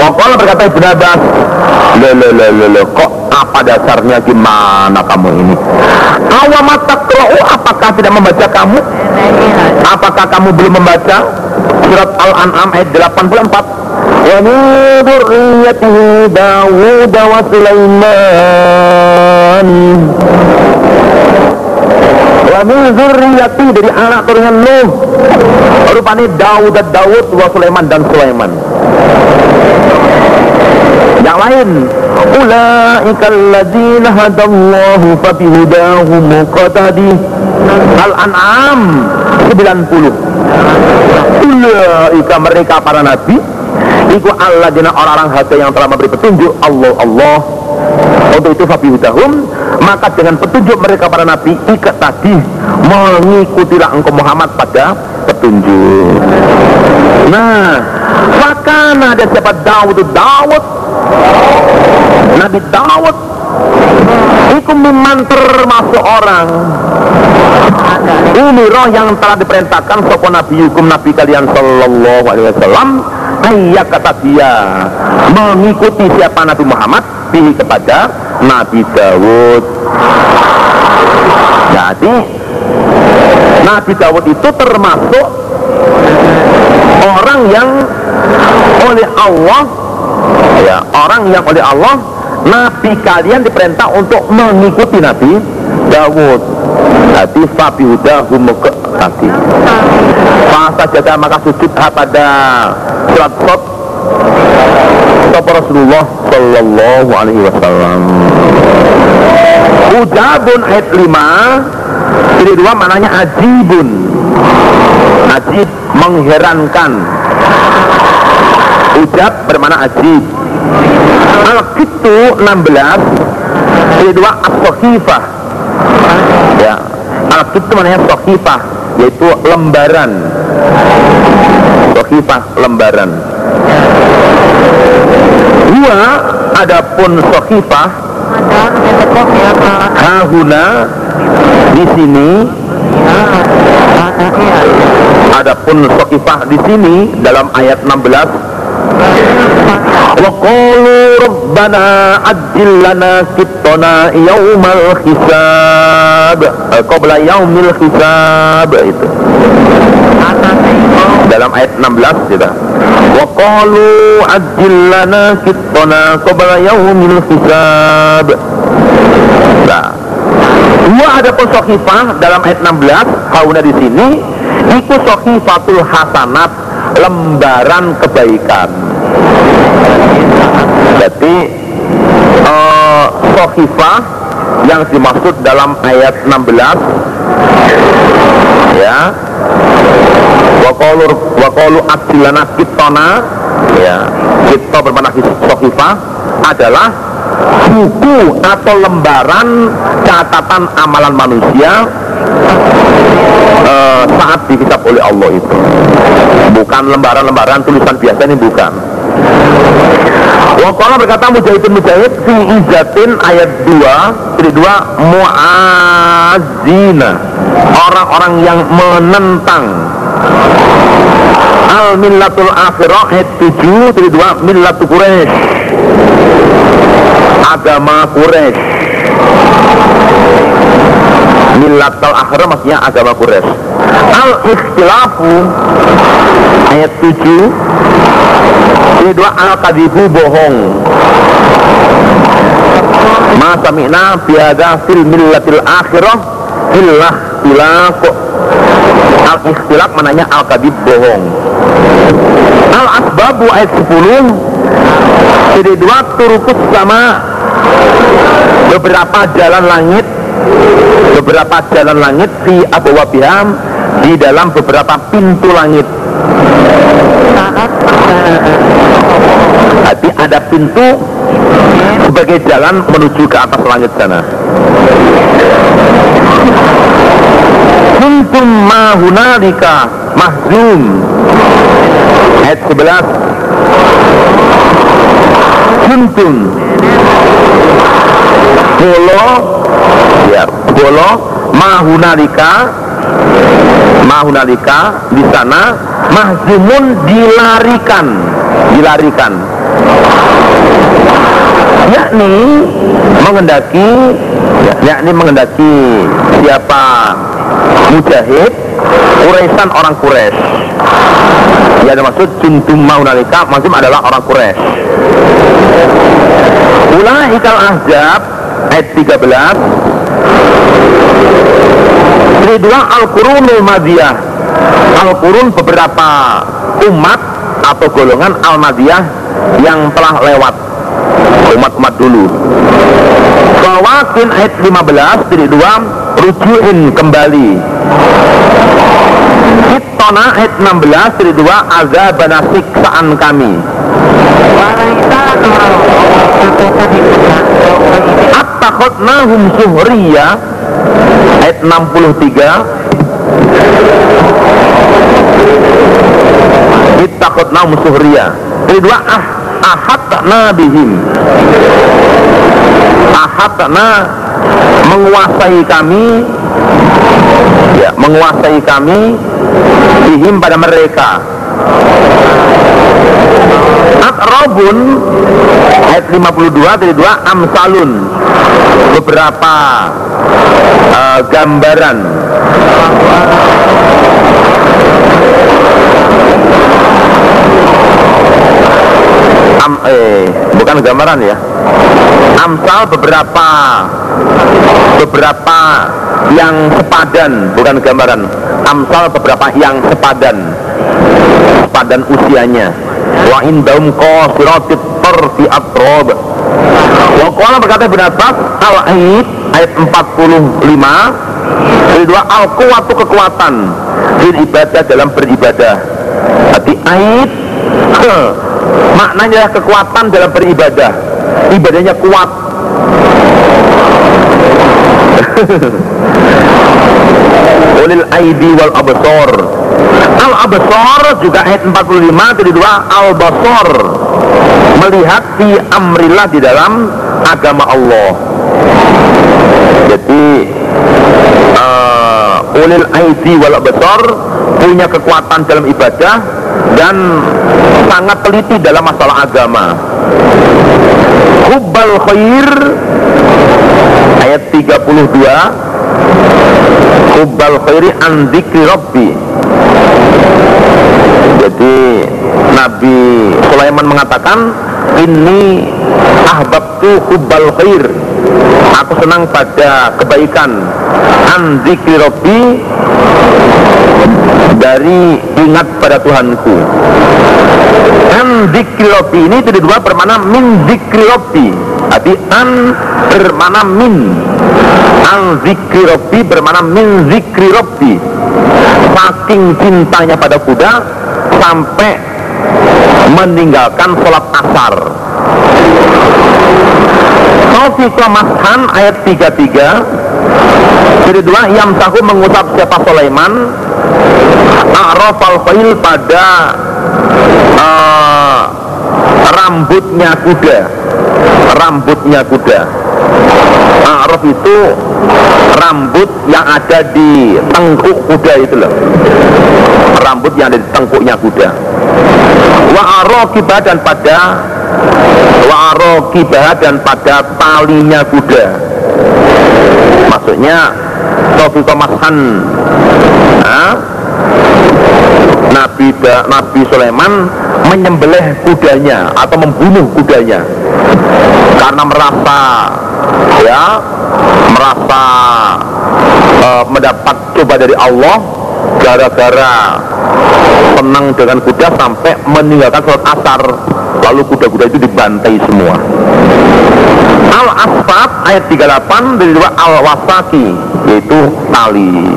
Wakala berkata Ibn Abbas le, le, le, le, le, Kok apa dasarnya gimana kamu ini Awamat takro'u apakah tidak membaca kamu Apakah kamu belum membaca Surat Al-An'am ayat 84 ومن ذريته داود وسليمان Wa min dari anak turunan Nuh. Rupanya Daud dan Daud wa Sulaiman dan Sulaiman. Yang lain, ulaika alladzina hadallahu fa bihudahu muqtadi. Al-An'am 90. Ulaika mereka para nabi Iku Allah dina orang-orang hati yang telah memberi petunjuk Allah Allah Untuk itu Fabi Hudahum Maka dengan petunjuk mereka para nabi Ikat tadi Mengikutilah engkau Muhammad pada petunjuk Nah Fakana ada siapa Dawud Dawud Nabi Dawud Iku memang termasuk orang. Ini roh yang telah diperintahkan sopo nabi hukum nabi kalian sallallahu alaihi wasallam. Ayat kata dia mengikuti siapa Nabi Muhammad? Pilih kepada Nabi Dawud. Jadi Nabi Dawud itu termasuk orang yang oleh Allah ya orang yang oleh Allah Nabi kalian diperintah untuk mengikuti Nabi Dawud. Hati fabi hudahu hati Fasa jaga maka sujud pada surat sot Sapa Rasulullah Sallallahu alaihi wasallam. Ujabun ayat 5 Jadi dua mananya ajibun. Ajib mengherankan. Ujab bermana ajib Al-Kitu 16 Jadi dua as Ya Al-Kit itu namanya sokifah Yaitu lembaran. Sokifah lembaran. Dua Adapun sokifah Hahuna Di sini. Adapun sokifah di sini Dalam ayat 16 وقالوا ربنا عجل لنا كتنا يوم الحساب قبل يوم الحساب itu dalam ayat 16 kita وقالوا عجل لنا كتنا قبل يوم الحساب nah dua ada pun dalam ayat 16 kauna di sini itu sohifatul hasanat lembaran kebaikan. Jadi uh, sohifah yang dimaksud dalam ayat 16 ya waqalu waqalu adilana kitona ya kita bermakna sohifah adalah buku atau lembaran catatan amalan manusia uh, saat dihisap oleh Allah itu. Bukan lembaran-lembaran tulisan biasa ini bukan. Wakala berkata Mujahidin Mujahid fi izatin ayat 2 Jadi 2 Mu'azina. Orang-orang yang menentang. Al millatul akhirah ayat 7 Jadi 2 millatul Quraisy Agama Quraisy Millatul akhirah maksudnya agama Quraisy. Al ikhtilafu ayat 7 ini dua al kadibu bohong. Ma sami'na biada fil millatil akhirah illah ilaq al ikhtilaf mananya al kadib bohong. Al asbabu ayat 10 jadi dua turukus sama beberapa jalan langit beberapa jalan langit di Abu Wabiham di dalam beberapa pintu langit. Tapi ada pintu sebagai jalan menuju ke atas langit sana. Kuntum mahunalika mahzum. Ayat 11 Kuntum Bolo Ya Bolo Mahunalika Mahunalika di sana mahzumun dilarikan dilarikan. Yakni mengendaki yakni mengendaki siapa? Mujahid Quraisyan orang Quraisy. Ya ada maksud juntum maunalika maksud adalah orang Quraisy. Ikal ahzab ayat 13 Ini dua Al-Qurunul Madiyah. Al-Qurun beberapa umat atau golongan Al-Madiyah yang telah lewat. Umat-umat dulu. Kawakin ayat 15 Jadi dua Rujuin kembali. Kitona ayat 16 Jadi dua Azabana siksaan kami Attakhotnahum suhriya Ayat 63 Ittakhotnahum suhriya Jadi dua ah ahatna bihim. Ahatna menguasai kami. Ya menguasai kami bihim pada mereka Akrobun ayat 52 dari 2 amsalun. Beberapa uh, gambaran. Am, eh bukan gambaran ya. Amsal beberapa beberapa yang sepadan bukan gambaran. Amsal beberapa yang sepadan sepadan usianya. Wa indahum qasiratit tarfi atrob. Wa qala berkata Ibn Abbas al ayat ayat 45 dari dua al kuwatu kekuatan. Beribadah dalam beribadah. Hati ayat maknanya kekuatan dalam beribadah. Ibadahnya kuat. Ulil aidi wal absor al absor juga ayat 45 dari dua al basor melihat fi amrillah di dalam agama Allah. Jadi uh, ulil aidi wal absor punya kekuatan dalam ibadah dan sangat teliti dalam masalah agama. Hubbal khair ayat 32 hubbal khairi an dzikri rabbi. Jadi Nabi Sulaiman mengatakan ini ahbabtu hubbal khair. Aku senang pada kebaikan. An dzikri rabbi dari ingat pada Tuhanku. An dzikri rabbi ini jadi dua bermakna min rabbi. Jadi an bermakna min. An zikri robbi bermakna min zikri robbi Saking cintanya pada kuda Sampai meninggalkan sholat asar Taufiqa Mashan ayat 33 Jadi dua Yang tahu mengusap siapa Sulaiman. A'raf al-Fail pada uh, Rambutnya kuda. Rambutnya kuda. A'raf itu rambut yang ada di tengkuk kuda itu loh. Rambut yang ada di tengkuknya kuda wa dan pada wa dan pada talinya kuda. Maksudnya Sofi Mashan Nabi Nabi Sulaiman menyembelih kudanya atau membunuh kudanya. Karena merasa ya merasa uh, mendapat coba dari Allah gara-gara senang dengan kuda sampai meninggalkan sholat asar. Lalu kuda-kuda itu dibantai semua. Al asfat ayat 38 dari dua al wasaki yaitu tali